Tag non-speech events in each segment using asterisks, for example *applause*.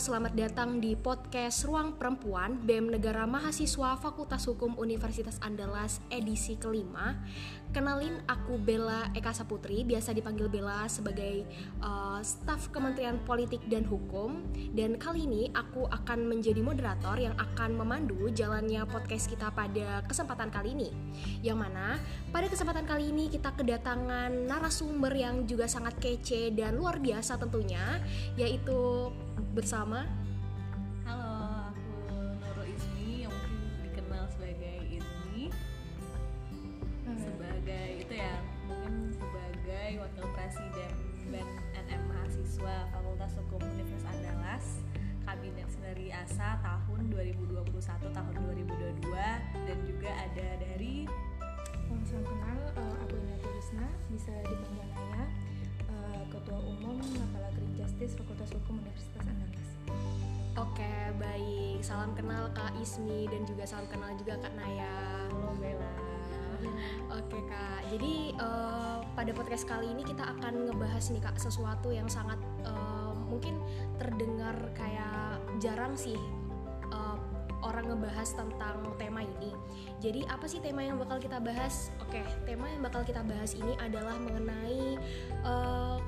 selamat datang di podcast Ruang Perempuan BEM Negara Mahasiswa Fakultas Hukum Universitas Andalas edisi kelima. Kenalin aku Bella Eka Saputri, biasa dipanggil Bella sebagai uh, staf Kementerian Politik dan Hukum. Dan kali ini aku akan menjadi moderator yang akan memandu jalannya podcast kita pada kesempatan kali ini. Yang mana pada kesempatan kali ini kita kedatangan narasumber yang juga sangat kece dan luar biasa tentunya, yaitu bersama. Halo, aku Nurul Ismi yang mungkin dikenal sebagai Ismi sebagai itu ya mungkin sebagai wakil presiden BEM NM mahasiswa Fakultas Hukum Universitas Andalas Kabinet Senari Asa tahun 2021 tahun 2022 dan juga ada dari salam kenal, uh, aku Inati Rusna, bisa dipanggil Naya, uh, Ketua Umum Justice Fakultas Hukum Universitas Andalas. Oke, baik. Salam kenal Kak Ismi dan juga salam kenal juga Kak Naya. Halo Bella Oke kak, jadi eh, pada podcast kali ini kita akan ngebahas nih kak sesuatu yang sangat eh, mungkin terdengar kayak jarang sih eh, orang ngebahas tentang tema ini. Jadi apa sih tema yang bakal kita bahas? Oke, tema yang bakal kita bahas ini adalah mengenai eh,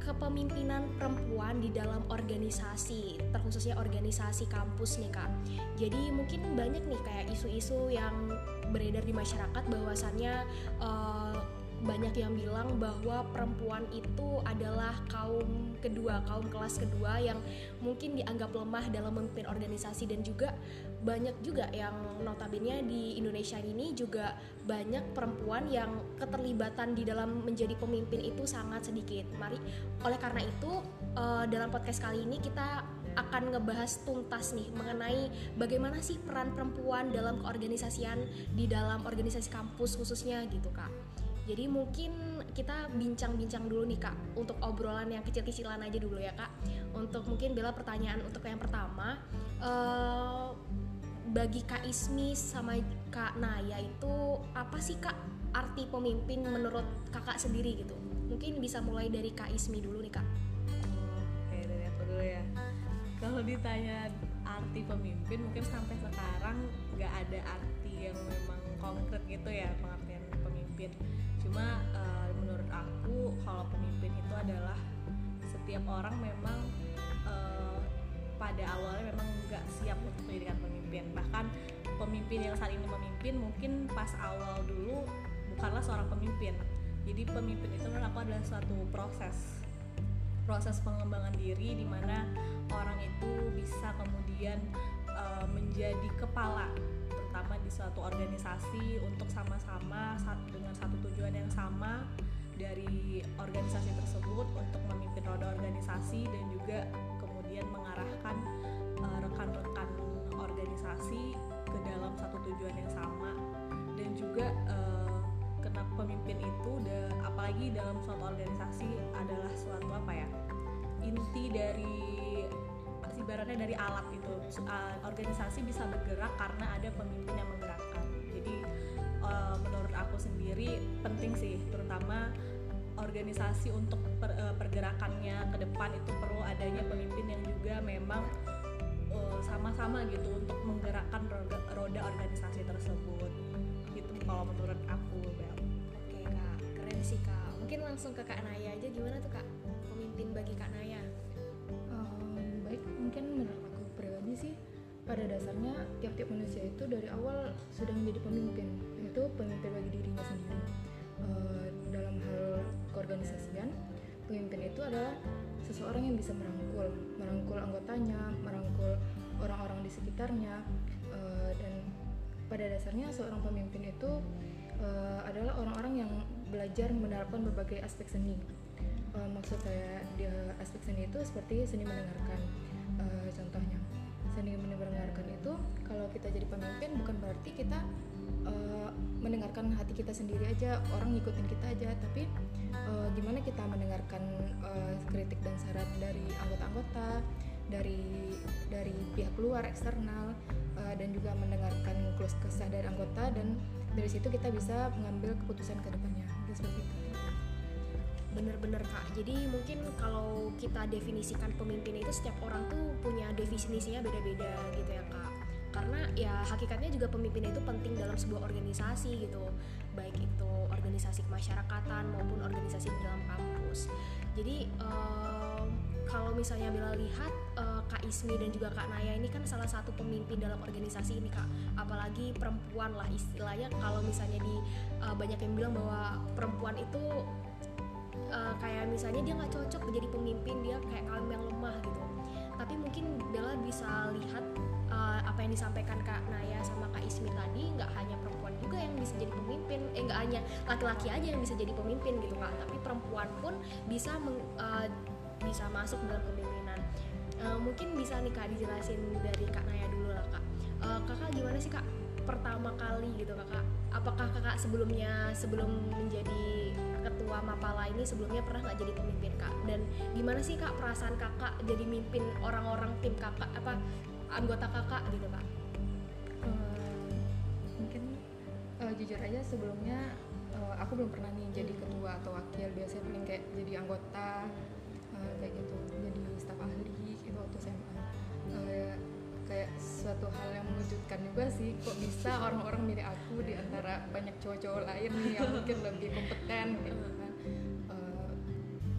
kepemimpinan perempuan di dalam organisasi, terkhususnya organisasi kampus nih kak. Jadi mungkin banyak nih kayak isu-isu yang beredar di masyarakat bahwasannya eh, banyak yang bilang bahwa perempuan itu adalah kaum kedua, kaum kelas kedua yang mungkin dianggap lemah dalam memimpin organisasi dan juga banyak juga yang notabene di Indonesia ini juga banyak perempuan yang keterlibatan di dalam menjadi pemimpin itu sangat sedikit. Mari oleh karena itu eh, dalam podcast kali ini kita akan ngebahas tuntas nih mengenai bagaimana sih peran perempuan dalam keorganisasian di dalam organisasi kampus khususnya gitu kak. Jadi mungkin kita bincang-bincang dulu nih kak untuk obrolan yang kecil-kecilan aja dulu ya kak. Untuk mungkin Bella pertanyaan untuk yang pertama, eh, bagi kak Ismi sama kak Naya itu apa sih kak arti pemimpin menurut kakak sendiri gitu? Mungkin bisa mulai dari kak Ismi dulu nih kak. Oke dari aku dulu ya Kalau ditanya arti pemimpin mungkin sampai sekarang nggak ada arti yang memang konkret gitu ya pengertian pemimpin. Cuma eh, menurut aku kalau pemimpin itu adalah setiap orang memang eh, pada awalnya memang nggak siap untuk menjadikan pemimpin. Bahkan pemimpin yang saat ini memimpin mungkin pas awal dulu bukanlah seorang pemimpin. Jadi pemimpin itu menurut aku adalah suatu proses. Proses pengembangan diri di mana orang itu bisa kemudian uh, menjadi kepala terutama di suatu organisasi untuk sama-sama dengan satu tujuan yang sama dari organisasi tersebut untuk memimpin roda organisasi dan juga kemudian mengarahkan uh, rekan-rekan organisasi ke dalam satu tujuan yang sama. Dan juga uh, kenapa pemimpin itu da- apalagi dalam suatu organisasi adalah suatu apa ya inti dari ibaratnya dari alat itu uh, organisasi bisa bergerak karena ada pemimpin yang menggerakkan jadi uh, menurut aku sendiri penting sih terutama organisasi untuk per- uh, pergerakannya ke depan itu perlu adanya pemimpin yang juga memang uh, sama-sama gitu untuk menggerakkan roda, roda organisasi tersebut gitu kalau menurut aku Bel. Oke kak, keren sih kak. Mungkin langsung ke kak Naya aja gimana tuh kak? Pemimpin bagi kak Naya. Sih, pada dasarnya tiap-tiap manusia itu dari awal sudah menjadi pemimpin, yaitu pemimpin bagi dirinya sendiri. Uh, dalam hal keorganisasian, pemimpin itu adalah seseorang yang bisa merangkul, merangkul anggotanya, merangkul orang-orang di sekitarnya, uh, dan pada dasarnya seorang pemimpin itu uh, adalah orang-orang yang belajar menerapkan berbagai aspek seni. Maksud saya di aspek seni itu seperti seni mendengarkan. Contohnya, seni mendengarkan itu kalau kita jadi pemimpin bukan berarti kita uh, mendengarkan hati kita sendiri aja, orang ngikutin kita aja, tapi uh, gimana kita mendengarkan uh, kritik dan saran dari anggota-anggota, dari dari pihak luar eksternal uh, dan juga mendengarkan keluh kesah dari anggota dan dari situ kita bisa mengambil keputusan ke depannya. Seperti itu. Bener-bener kak. Jadi mungkin kalau kita definisikan pemimpin itu setiap orang tuh punya definisinya beda-beda gitu ya kak. Karena ya hakikatnya juga pemimpin itu penting dalam sebuah organisasi gitu. Baik itu organisasi kemasyarakatan maupun organisasi di dalam kampus. Jadi um, kalau misalnya Bella lihat uh, Kak Ismi dan juga Kak Naya ini kan salah satu pemimpin dalam organisasi ini Kak. Apalagi perempuan lah istilahnya. Kalau misalnya di uh, banyak yang bilang bahwa perempuan itu uh, kayak misalnya dia nggak cocok menjadi pemimpin dia kayak kaum yang lemah gitu. Tapi mungkin Bella bisa lihat uh, apa yang disampaikan Kak Naya sama Kak Ismi tadi nggak hanya perempuan juga yang bisa jadi pemimpin eh nggak hanya laki-laki aja yang bisa jadi pemimpin gitu Kak. Tapi perempuan pun bisa meng, uh, bisa masuk dalam kepemimpinan. Uh, mungkin bisa nih kak dijelasin dari kak Naya dulu lah kak. Uh, kakak gimana sih kak pertama kali gitu kakak? Apakah kakak sebelumnya sebelum menjadi ketua Mapala ini sebelumnya pernah nggak jadi pemimpin kak? Dan gimana sih kak perasaan kakak jadi mimpin orang-orang tim kakak apa anggota kakak gitu kak? Uh, mungkin uh, jujur aja sebelumnya uh, aku belum pernah nih jadi ketua atau wakil. Biasanya paling kayak jadi anggota uh, kayak gitu. Jadi staf ahli gitu waktu SMA uh, kayak suatu hal yang mengejutkan juga sih kok bisa orang-orang milih aku di antara banyak cowok-cowok lain nih yang mungkin lebih kompeten gitu uh,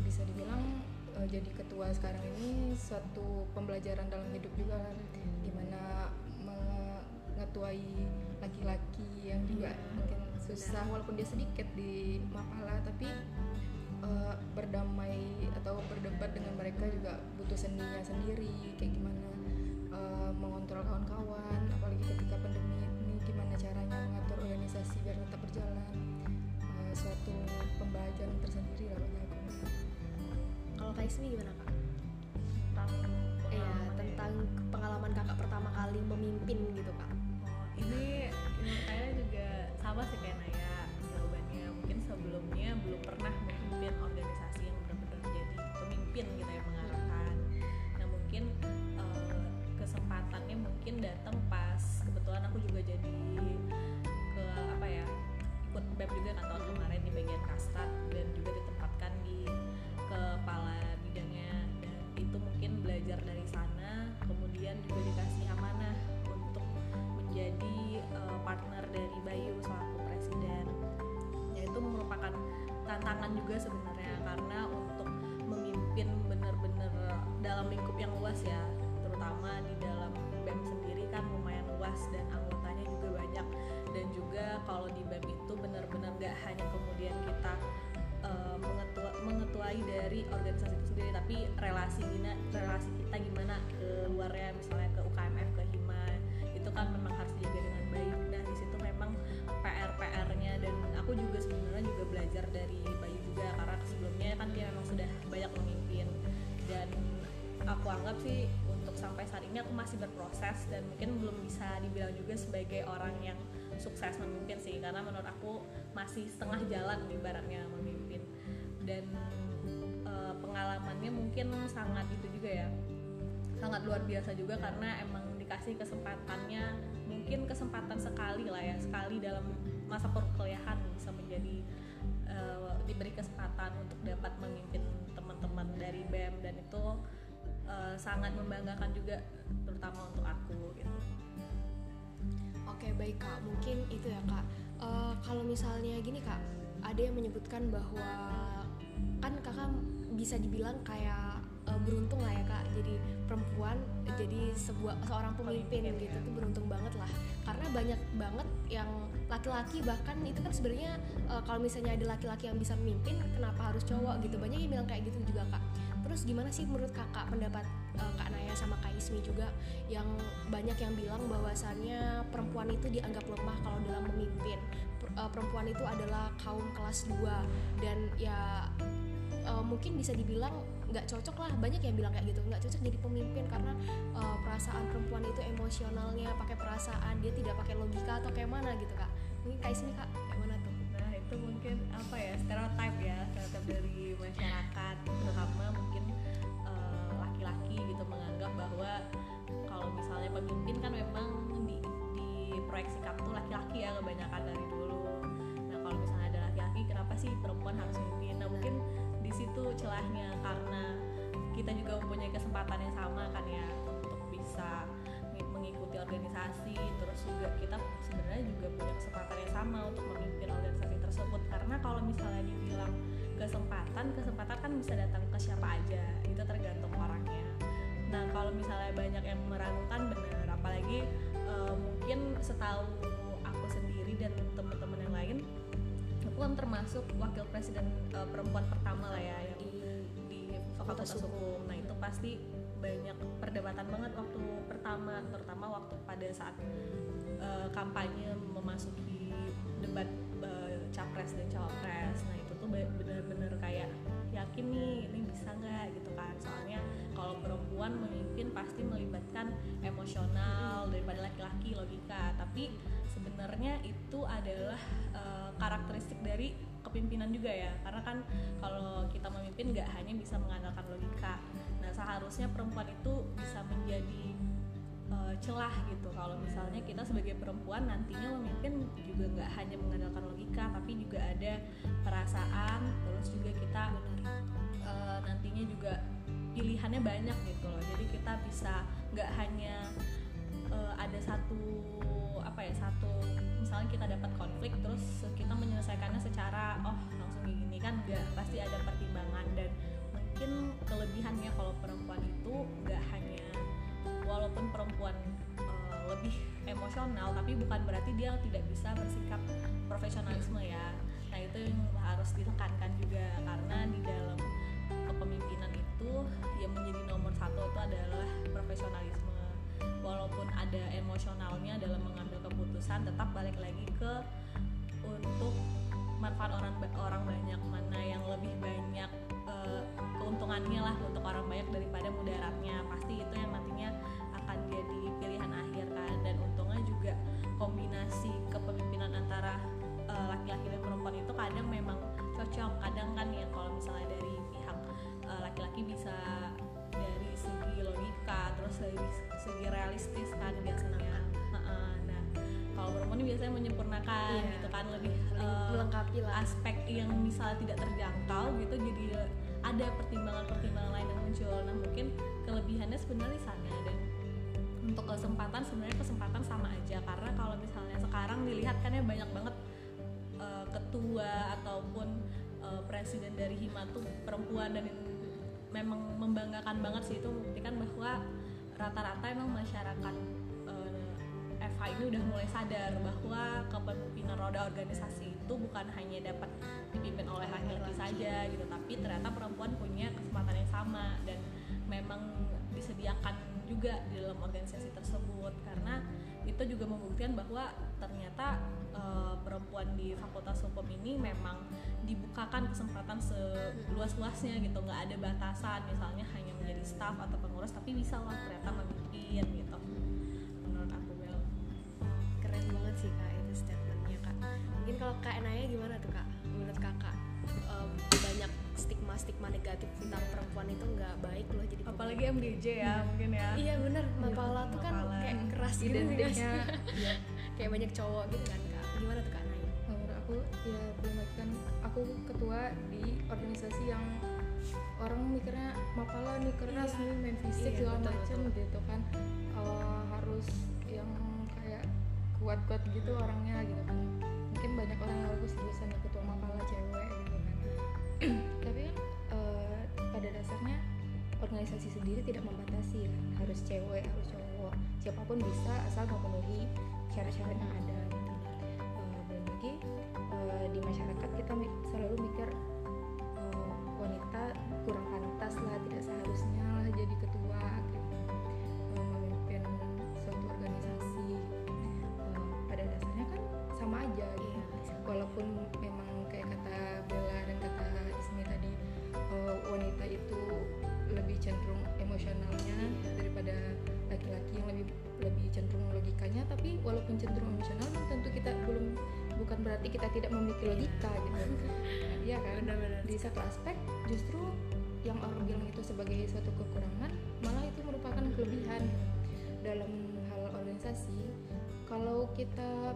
bisa dibilang uh, jadi ketua sekarang ini suatu pembelajaran dalam hidup juga kan. Gimana mengetuai laki-laki yang juga mungkin susah walaupun dia sedikit di Mapala tapi uh, berdamai atau berdebat dengan mereka juga butuh seninya sendiri kayak gimana uh, mengontrol kawan-kawan apalagi ketika pandemi ini gimana caranya mengatur organisasi biar tetap berjalan suatu pembelajaran tersendiri lah bagi aku. Kalau Kak Ismi gimana kak? Tentang iya tentang pengalaman kakak juga sebenarnya karena untuk memimpin benar-benar dalam lingkup yang luas ya terutama di dalam BEM sendiri kan lumayan luas dan anggotanya juga banyak. Dan juga kalau di BEM itu benar-benar gak hanya kemudian kita mengetua, mengetuai dari organisasi itu sendiri tapi relasi gina, relasi kita gimana ke luarnya misalnya ke UKMF ke Hima itu kan memang harus dijaga dengan baik. Nah di situ memang PR PR-nya dan aku juga sebenarnya juga belajar dari Bayu juga karena sebelumnya kan dia memang sudah banyak memimpin. Dan aku anggap sih untuk sampai saat ini aku masih berproses dan mungkin belum bisa dibilang juga sebagai orang yang sukses memimpin sih karena menurut aku masih setengah jalan ibaratnya memimpin. Dan e, pengalamannya mungkin sangat itu juga ya sangat luar biasa juga karena emang dikasih kesempatannya mungkin kesempatan sekali lah ya sekali dalam masa perkuliahan bisa menjadi e, diberi kesempatan untuk dapat memimpin teman-teman dari BEM dan itu e, sangat membanggakan juga terutama untuk aku gitu. Oke baik kak, mungkin itu ya kak. Uh, kalau misalnya gini kak, ada yang menyebutkan bahwa kan kakak bisa dibilang kayak uh, beruntung lah ya kak. Jadi perempuan jadi sebuah seorang pemimpin, pemimpin gitu ya. tuh beruntung banget lah. Karena banyak banget yang laki-laki bahkan itu kan sebenarnya uh, kalau misalnya ada laki-laki yang bisa memimpin, kenapa harus cowok gitu? Banyak yang bilang kayak gitu juga kak. Terus gimana sih menurut kakak pendapat uh, kak Naya sama kak Ismi juga yang banyak yang bilang bahwasannya perempuan itu dianggap lemah kalau dalam memimpin. Perempuan itu adalah kaum kelas 2 dan ya uh, mungkin bisa dibilang nggak cocok lah banyak yang bilang kayak gitu nggak cocok jadi pemimpin karena uh, perasaan perempuan itu emosionalnya pakai perasaan dia tidak pakai logika atau kayak mana gitu kak mungkin kak Ismi kak. Kayak mana tuh? Nah itu mungkin apa ya stereotip ya stereotip dari masyarakat terutama mungkin laki-laki uh, gitu menganggap bahwa kalau misalnya pemimpin kan memang di, di proyeksikan tuh laki-laki ya kebanyakan dari dulu. Nah kalau misalnya ada laki-laki kenapa sih perempuan harus memimpin nah mungkin di celahnya karena kita juga mempunyai kesempatan yang sama organisasi terus juga kita sebenarnya juga punya kesempatan yang sama untuk memimpin organisasi tersebut. Karena kalau misalnya dibilang kesempatan kesempatan kan bisa datang ke siapa aja itu tergantung orangnya. Nah kalau misalnya banyak yang meragukan bener apalagi uh, mungkin setahu aku sendiri dan teman-teman yang lain aku kan termasuk wakil presiden uh, perempuan pertama lah ya yang di, di fakultas hukum. Nah itu pasti banyak perdebatan banget waktu pertama terutama waktu pada saat uh, kampanye memasuki debat uh, capres dan cawapres. Nah itu tuh benar-benar kayak yakin nih ini bisa nggak? Gitu kan. Soalnya kalau perempuan memimpin pasti melibatkan emosional daripada laki-laki logika. Tapi sebenarnya itu adalah uh, karakteristik dari kepemimpinan juga ya. Karena kan kalau kita memimpin nggak hanya bisa mengandalkan logika seharusnya perempuan itu bisa menjadi uh, celah gitu. Kalau misalnya kita sebagai perempuan nantinya memimpin juga nggak hanya mengandalkan logika tapi juga ada perasaan terus juga kita uh, nantinya juga pilihannya banyak gitu loh. Jadi kita bisa nggak hanya uh, ada satu apa ya satu misalnya kita dapat konflik terus kita menyelesaikannya secara oh langsung gini kan nggak pasti ada pertimbangan dan mungkin kelebihannya emosional tapi bukan berarti dia tidak bisa bersikap profesionalisme ya. Nah itu yang harus ditekankan juga karena di dalam kepemimpinan itu yang menjadi nomor satu itu adalah profesionalisme. Walaupun ada emosionalnya dalam mengambil keputusan tetap balik lagi ke untuk manfaat orang orang banyak. Mana yang lebih banyak uh, keuntungannya lah untuk orang banyak daripada mudaratnya. Pasti itu yang nantinya jadi pilihan akhir kan. Dan untungnya juga kombinasi kepemimpinan antara eh, laki-laki uh, dan perempuan itu kadang memang cocok. Kadang kan ya kalau misalnya dari pihak uh, laki-laki bisa dari segi logika terus dari segi realistis kan biasanya. Nah, nah kalau perempuan ini biasanya menyempurnakan iya, gitu kan. Lebih uh, melengkapi lah. aspek yang misalnya tidak terjangkau gitu jadi ada pertimbangan-pertimbangan lain yang muncul. Nah mungkin kelebihannya sebenarnya di sana dan untuk kesempatan sebenarnya kesempatan sama aja. Karena kalau misalnya sekarang dilihat kan ya banyak banget uh, ketua ataupun uh, presiden dari Hima tuh perempuan dan memang membanggakan banget sih itu membuktikan bahwa rata-rata emang masyarakat uh, eh, FH ini udah mulai sadar bahwa kepemimpinan roda organisasi itu bukan hanya dapat dipimpin oleh laki-laki saja gitu tapi ternyata perempuan punya kesempatan yang sama dan memang disediakan juga di dalam organisasi tersebut. Karena itu juga membuktikan bahwa ternyata e, perempuan di Fakultas Hukum ini memang dibukakan kesempatan seluas-luasnya gitu. Nggak ada batasan misalnya hanya menjadi staff atau pengurus tapi bisa lah ternyata negatif tentang perempuan itu nggak baik loh jadi apalagi MDJ ya hmm. mungkin ya. Iya bener. Mapala tuh kan kayak keras gitu identiknya *laughs* iya. kayak banyak cowok gitu kan kak. Gimana tuh kak Naya? Menurut aku ya belum lagi kan aku ketua di organisasi yang orang mikirnya mapala nih keras iya. nih main fisik iya, segala macam gitu kan. Uh, harus yang kayak kuat-kuat gitu orangnya gitu kan. Mungkin banyak orang yang bagus jurusan ketua organisasi sendiri tidak membatasi. Kan harus cewek harus cowok. Siapa pun bisa asal memenuhi syarat-syarat yang ada. Gitu. Uh, belum lagi uh, di masyarakat kita tidak memiliki logika gitu. *laughs* Ya kan? Benar-benar. di satu aspek justru yang orang bilang itu sebagai suatu kekurangan malah itu merupakan kelebihan dalam hal organisasi. Kalau kita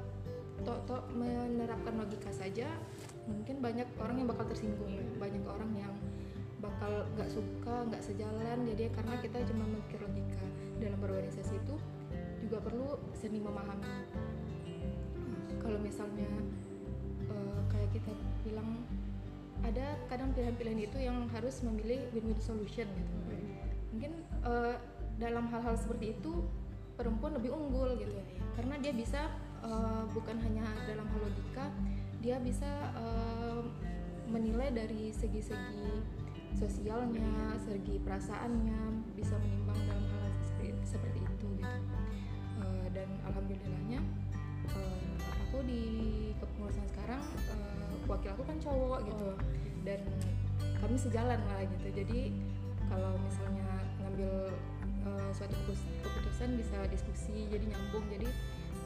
tok-tok menerapkan logika saja mungkin banyak orang yang bakal tersinggung. Banyak orang yang bakal nggak suka nggak sejalan. Jadi karena kita cuma mikir logika dalam berorganisasi itu juga perlu seni memahami. Kalau misalnya uh, kayak kita bilang ada kadang pilihan-pilihan itu yang harus memilih win-win solution gitu. Mungkin uh, dalam hal-hal seperti itu perempuan lebih unggul gitu. Karena dia bisa uh, bukan hanya dalam hal logika dia bisa uh, menilai dari segi-segi sosialnya segi perasaannya bisa menimbang dalam hal, -hal seperti, seperti itu gitu. Uh, dan alhamdulillahnya uh, aku di kepengurusan sekarang uh, wakil aku kan cowok gitu. Oh. dan kami sejalan lah gitu. Jadi kalau misalnya ngambil uh, suatu keputusan bisa diskusi jadi nyambung. Jadi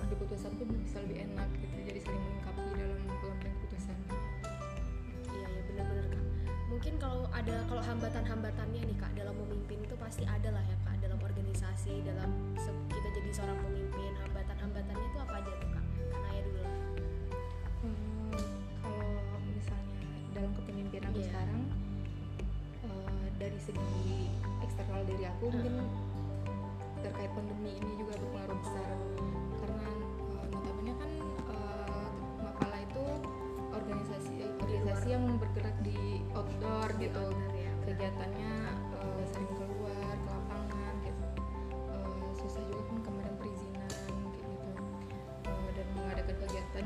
keputusan pun bisa lebih enak gitu. Jadi saling melengkapi dalam pengambilan keputusan. Iya ya benar-benar kak. Mungkin kalau ada kalau hambatan-hambatannya nih kak dalam memimpin itu pasti ada lah ya kak organisasi dalam kita jadi seorang pemimpin hambatan-hambatannya itu apa aja tuh kak? Karena ya dulu. Hmm, kalau misalnya dalam kepemimpinan aku yeah. sekarang uh, dari segi eksternal diri aku uh mungkin terkait pandemi ini juga berpengaruh besar. Karena uh, notabene kan uh, Mapala itu organisasi organisasi yang bergerak di outdoor di gitu. outdoor, ya. kegiatannya uh, sering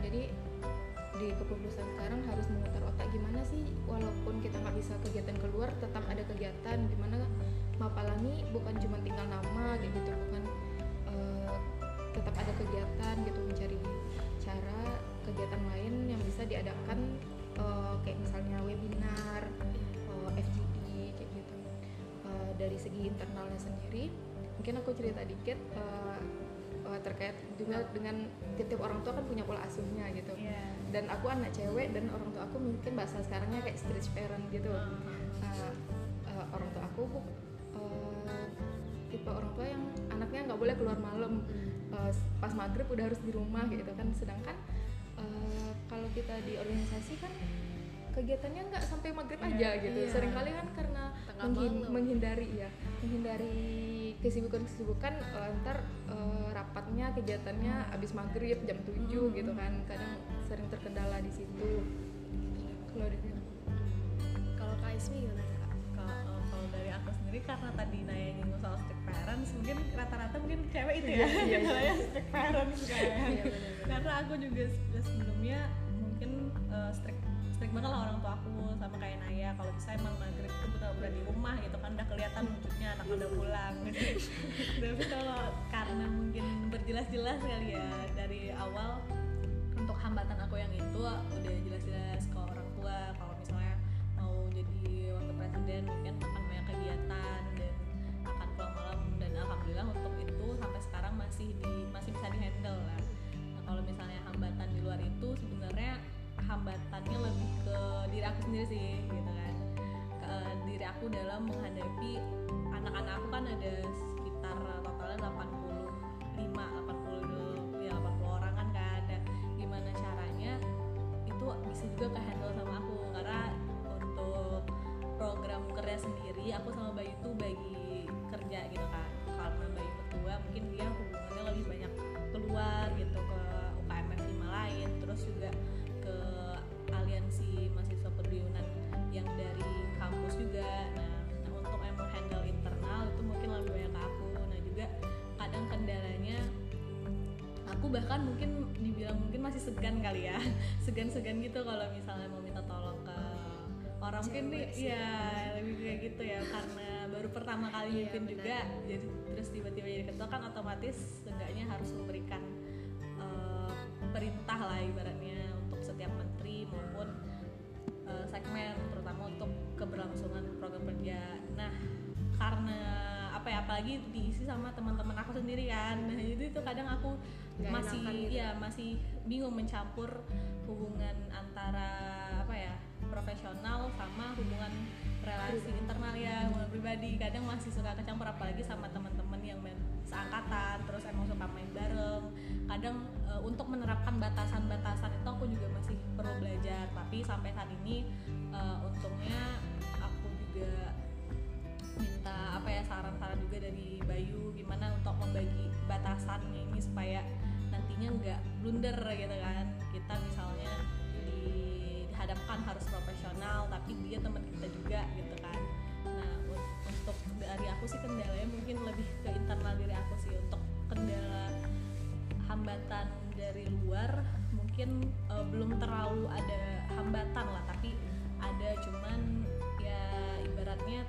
jadi di kepengurusan sekarang harus memutar otak gimana sih walaupun kita nggak bisa kegiatan keluar tetap ada kegiatan. Gimana Mapalani bukan cuma tinggal nama gitu bukan uh, tetap ada kegiatan gitu mencari cara kegiatan lain yang bisa diadakan uh, kayak misalnya webinar uh, eh, FGD kayak gitu. Uh, dari segi internalnya sendiri mungkin aku cerita dikit uh, uh, terkait juga dengan tiap orang tua kan punya pola asuhnya gitu yeah. dan aku anak cewek dan orang tua aku mungkin bahasa sekarangnya kayak street parent gitu uh -huh. uh, uh, orang tua aku tipe orang tua yang anaknya nggak boleh keluar malam hmm. uh, pas maghrib udah harus di rumah gitu kan sedangkan uh, kalau kita di organisasi kan kegiatannya nggak sampai maghrib yeah, aja gitu iya. sering kali kan karena menghin menghindari ya menghindari kesibukan-kesibukan uh, ntar uh, rapatnya kegiatannya abis maghrib jam 7 hmm. gitu kan. Kadang sering terkendala di situ. Kalau kalau Kak Ismi gimana kalau dari aku sendiri karena tadi nanya nyinggung soal strict parents mungkin rata-rata mungkin cewek itu ya iya, iya, *laughs* iya. strict parents kayak iya, karena aku juga sebelumnya mungkin uh, strict strict banget lah orang tua aku sama kayak Naya kalau bisa emang maghrib itu betul-betul di rumah gitu kan udah kelihatan wujudnya anak udah pulang. *laughs* Tapi kalau karena mungkin berjelas-jelas kali ya dari awal untuk hambatan aku yang itu udah jelas-jelas ke orang tua. Kalau misalnya mau jadi wakil presiden mungkin akan banyak kegiatan dan akan pulang malam. Dan alhamdulillah untuk itu sampai sekarang masih di masih bisa dihandle lah. Nah kalau misalnya hambatan di luar itu sebenarnya hambatannya lebih ke diri aku sendiri sih gitu kan. Ke diri aku dalam menghadapi anak-anak aku kan ada sekitar totalnya 85 80 bahkan mungkin dibilang mungkin masih segan kali ya. *laughs* Segan-segan gitu kalau misalnya mau minta tolong ke orang. Mungkin nih ya lebih kayak gitu ya. Karena baru pertama kali iya, mungkin juga jadi terus tiba-tiba jadi ketua kan otomatis seenggaknya harus memberikan uh, perintah lah ibaratnya untuk setiap menteri maupun uh, segmen terutama untuk keberlangsungan program kerja. Nah apalagi diisi sama teman-teman aku sendiri kan. Nah itu kadang aku Gak masih gitu. ya masih bingung mencampur hubungan antara apa ya profesional sama hubungan relasi internal ya hubungan pribadi. Kadang masih suka kecampur apalagi sama teman-teman yang main seangkatan terus emang suka main bareng. Kadang e, untuk menerapkan batasan-batasan itu aku juga masih perlu belajar. Tapi sampai saat ini e, untungnya aku juga juga dari Bayu gimana untuk membagi batasannya ini supaya nantinya nggak blunder gitu kan. Kita misalnya dihadapkan harus profesional tapi dia teman kita juga gitu kan. Nah untuk dari aku sih kendalanya mungkin lebih ke internal diri aku sih. Untuk kendala hambatan dari luar mungkin uh, belum terlalu ada hambatan lah. Tapi ada cuman ya ibaratnya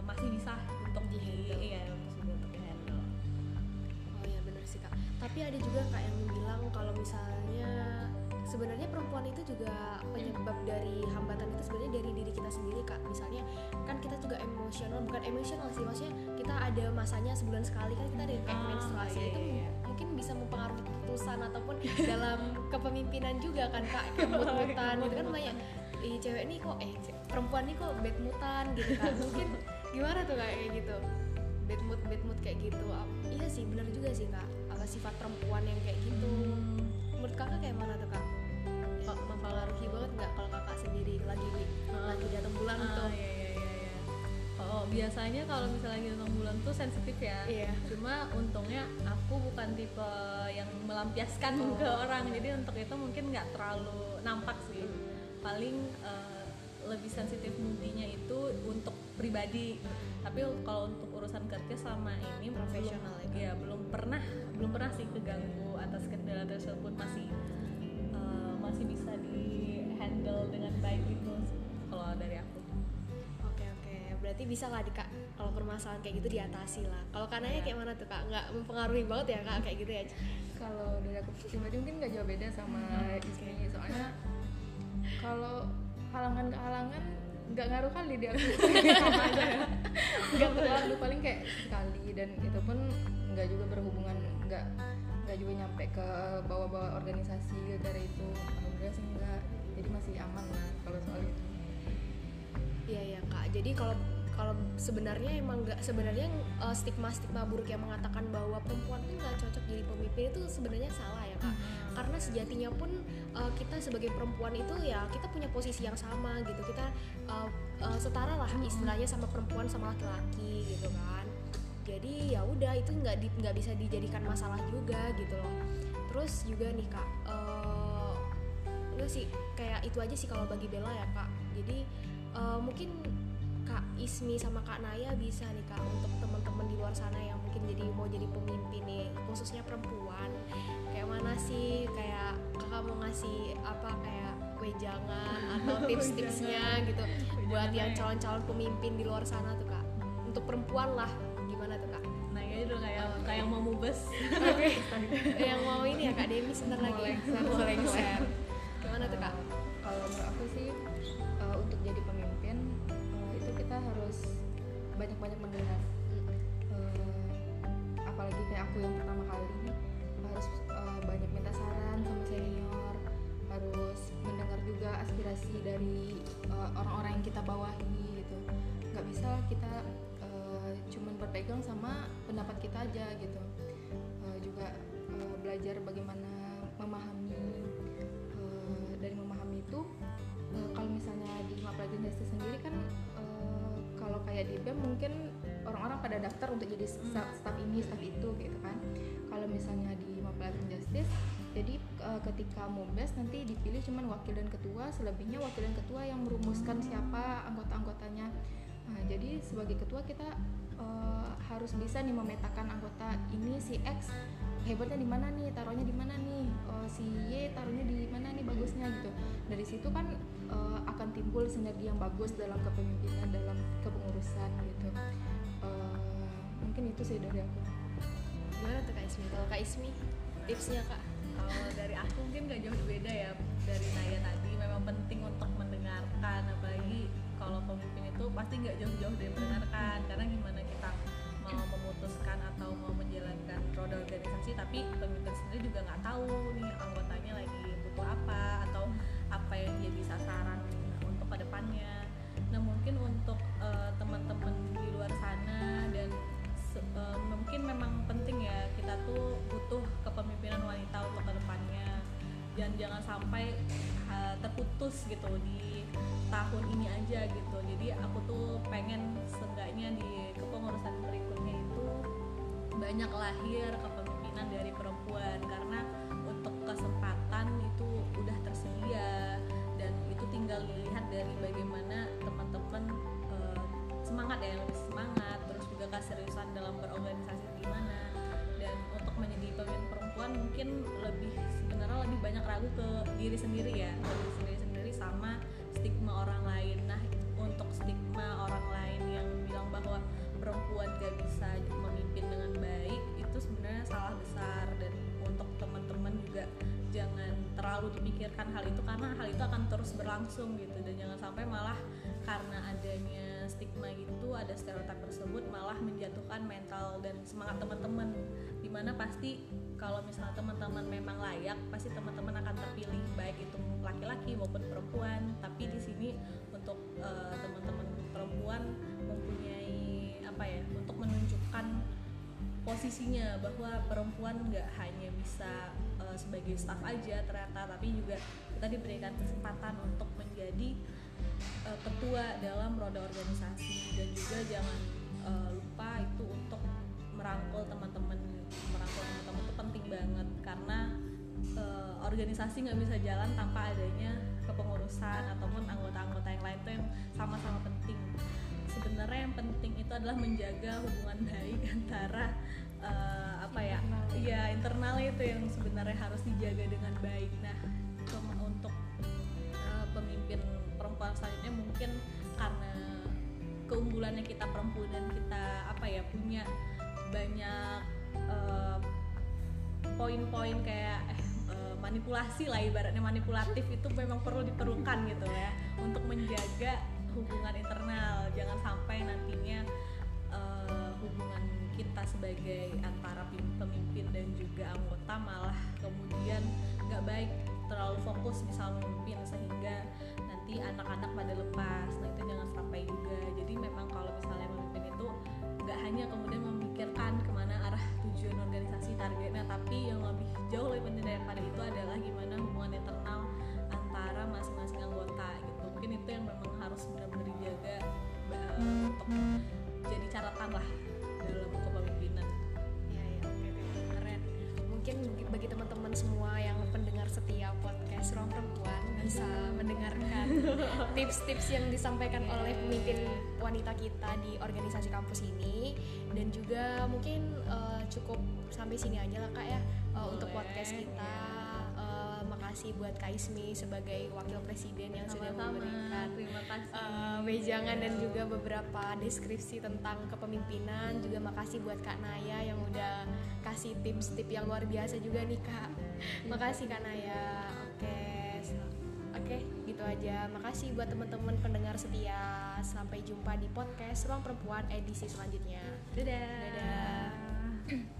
uh, masih bisa untuk di iya untuk di handle. Oh ya benar sih kak. Tapi ada juga kak yang bilang kalau misalnya sebenarnya perempuan itu juga penyebab dari hambatan itu sebenarnya dari diri kita sendiri kak. Misalnya kan kita juga emosional bukan emosional sih maksudnya kita ada masanya sebulan sekali kan kita ada kayak ah, menstruasi. iya, itu iya. mungkin bisa mempengaruhi keputusan ataupun dalam kepemimpinan juga kan kak. *laughs* Mood-moodan gitu kan banyak Ih, cewek nih kok eh perempuan nih kok bad moodan gitu kan mungkin gimana tuh kayak gitu bad mood bad mood kayak gitu iya sih benar juga sih kak apa sifat perempuan yang kayak gitu hmm. menurut kakak kayak mana tuh kak mempengaruhi banget nggak kalau kakak sendiri lagi uh, lagi datang bulan uh, tuh iya, iya, iya, iya. Oh, biasanya kalau misalnya datang bulan tuh sensitif ya. Iya. Cuma untungnya aku bukan tipe yang melampiaskan oh. ke orang. Jadi untuk itu mungkin nggak terlalu nampak sih. Hmm. Paling uh, lebih sensitif mudinya itu untuk pribadi. Tapi kalau untuk urusan kerja sama ini profesional belum, ya belum pernah belum pernah sih keganggu atas kendala tersebut. Masih masih bisa di handle dengan baik gitu kalau dari aku. Oke oke. Berarti bisa lah di kak kalau permasalahan kayak gitu diatasi lah. Kalau kananya ya. kayak mana tuh kak? Nggak mempengaruhi banget ya kak kayak gitu ya? Kalau dari aku pribadi mungkin nggak jauh beda sama hmm, okay. soalnya kalau halangan halangan nggak ngaruh kali di aku *laughs* nggak terlalu paling kayak sekali dan itu pun nggak juga berhubungan nggak nggak juga nyampe ke bawa-bawa organisasi gara itu. Alhamdulillah sih enggak jadi masih aman lah kalau soal itu. Iya iya kak. Jadi kalau kalau sebenarnya emang nggak sebenarnya uh, stigma stigma buruk yang mengatakan bahwa perempuan itu nggak cocok jadi pemimpin itu sebenarnya salah ya kak. Hmm. karena sejatinya pun uh, kita sebagai perempuan itu ya kita punya posisi yang sama gitu. Kita uh, uh, setara lah istilahnya sama perempuan sama laki-laki gitu kan. Jadi ya udah itu nggak nggak bisa dijadikan masalah juga gitu loh. Terus juga nih kak uh, sih kayak itu aja sih kalau bagi Bella ya kak. Jadi uh, mungkin Ismi sama kak Naya bisa nih kak untuk teman-teman di luar sana yang mungkin jadi mau jadi pemimpin nih khususnya perempuan. Kayak mana sih kayak kakak mau ngasih apa kayak wejangan atau *laughs* tips-tipsnya gitu buat yang calon-calon pemimpin di luar sana tuh kak? Untuk perempuan lah aja dong kayak oh, kayak mau mubes. Okay. *laughs* yang mau ini ya kak Demi sebentar lagi. Mau *laughs* lengser gimana tuh kak? Kalau menurut aku sih uh, untuk jadi pemimpin kita harus banyak-banyak mendengar. Uh, apalagi kayak aku yang pertama kali harus uh, banyak minta saran sama senior harus mendengar juga aspirasi dari orang-orang uh, yang kita bawahi gitu. Nggak bisa kita cuman berpegang sama pendapat kita aja gitu. Uh, juga uh, belajar bagaimana memahami uh, dari memahami itu uh, kalau misalnya di Maprajin Justice sendiri kan uh, kalau kayak di BEM mungkin orang-orang pada daftar untuk jadi staff, staff ini staff itu gitu kan. Kalau misalnya di Maprajin Justice jadi uh, ketika mubes nanti dipilih cuman wakil dan ketua selebihnya wakil dan ketua yang merumuskan siapa anggota-anggotanya nah jadi sebagai ketua kita uh, harus bisa nih memetakan anggota ini si X hebatnya di mana nih taruhnya di mana nih uh, si Y taruhnya di mana nih bagusnya gitu. Dari situ kan uh, akan timbul sinergi yang bagus dalam kepemimpinan dalam kepengurusan gitu. Uh, mungkin itu sih dari aku. Gimana tuh kak Ismi? Kalau kak Ismi tipsnya kak? Kalau dari aku mungkin gak jauh beda ya dari Naya tadi. Memang penting untuk mendengarkan apalagi kalau pemimpin itu pasti nggak jauh-jauh dari mendengarkan karena gimana kita mau memutuskan atau mau menjalankan roda organisasi tapi pemimpin sendiri juga nggak tahu nih anggotanya lagi butuh apa atau apa yang jadi sasaran untuk ke depannya. Nah mungkin untuk uh, teman-teman di luar sana dan uh, mungkin memang penting ya kita tuh butuh kepemimpinan wanita untuk ke depannya. Dan jangan sampai terputus gitu di tahun ini aja gitu. Jadi aku tuh pengen seenggaknya di kepengurusan berikutnya itu banyak lahir kepemimpinan dari perempuan. Karena untuk kesempatan itu udah tersedia dan itu tinggal dilihat dari bagaimana teman-teman eh, semangat ya lebih semangat terus juga keseriusan dalam berorganisasi gimana. Dan untuk menjadi pemimpin perempuan mungkin lebih banyak ragu ke diri sendiri ya ke diri sendiri sendiri sama stigma orang lain. Nah untuk stigma orang lain yang bilang bahwa perempuan gak bisa memimpin dengan baik itu sebenarnya salah besar. Dan untuk teman-teman juga jangan terlalu dipikirkan hal itu karena hal itu akan terus berlangsung gitu. Dan jangan sampai malah karena adanya stigma gitu ada stereotip tersebut malah menjatuhkan mental dan semangat teman-teman di mana pasti kalau misalnya teman-teman memang layak pasti teman-teman akan terpilih baik itu laki-laki maupun perempuan. Tapi di sini untuk uh, teman-teman perempuan mempunyai apa ya untuk menunjukkan posisinya bahwa perempuan nggak hanya bisa uh, sebagai staff aja ternyata tapi juga kita diberikan kesempatan untuk menjadi uh, ketua dalam roda organisasi. Dan juga jangan uh, lupa itu untuk merangkul teman-teman merangkul teman-teman itu penting banget karena uh, organisasi nggak bisa jalan tanpa adanya kepengurusan ataupun anggota-anggota yang lain itu yang sama-sama penting. Sebenarnya yang penting itu adalah menjaga hubungan *laughs* baik antara uh, apa ya ya. internal itu yang sebenarnya harus dijaga dengan baik. Nah untuk uh, pemimpin perempuan selanjutnya mungkin karena keunggulannya kita perempuan dan kita apa ya punya banyak uh, poin-poin kayak eh, manipulasi lah ibaratnya manipulatif itu memang perlu diperlukan gitu ya untuk menjaga hubungan internal. Jangan sampai nantinya uh, hubungan kita sebagai antara pemimpin dan juga anggota malah kemudian nggak baik terlalu fokus misal memimpin sehingga nanti anak-anak pada lepas. Nah itu jangan sampai juga. Jadi memang kalau misalnya memimpin itu nggak hanya kemudian memikirkan ke mana arah tujuan organisasi targetnya tapi yang lebih jauh lebih penting daripada itu adalah gimana hubungan internal antara masing-masing anggota gitu. Mungkin itu yang memang harus benar-benar dijaga uh, untuk jadi catatan lah dalam kepemimpinan. Ya ya oke. Keren. Mungkin bagi teman-teman semua yang pendengar setia podcast ruang perempuan bisa *laughs* tips-tips yang disampaikan oleh pemimpin wanita kita di organisasi kampus ini. Dan juga mungkin uh, cukup sampai sini aja lah kak ya. Uh, untuk podcast kita uh, makasih buat Kak Ismi sebagai wakil presiden yang sudah memberikan terima kasih. uh, wejangan dan juga beberapa deskripsi tentang kepemimpinan. Juga makasih buat Kak Naya yang udah kasih tips-tips yang luar biasa juga nih Kak. Makasih Kak Naya. Oke, gitu aja. Makasih buat teman-teman pendengar setia. Sampai jumpa di podcast Ruang Perempuan edisi selanjutnya. Dadah. Dadah.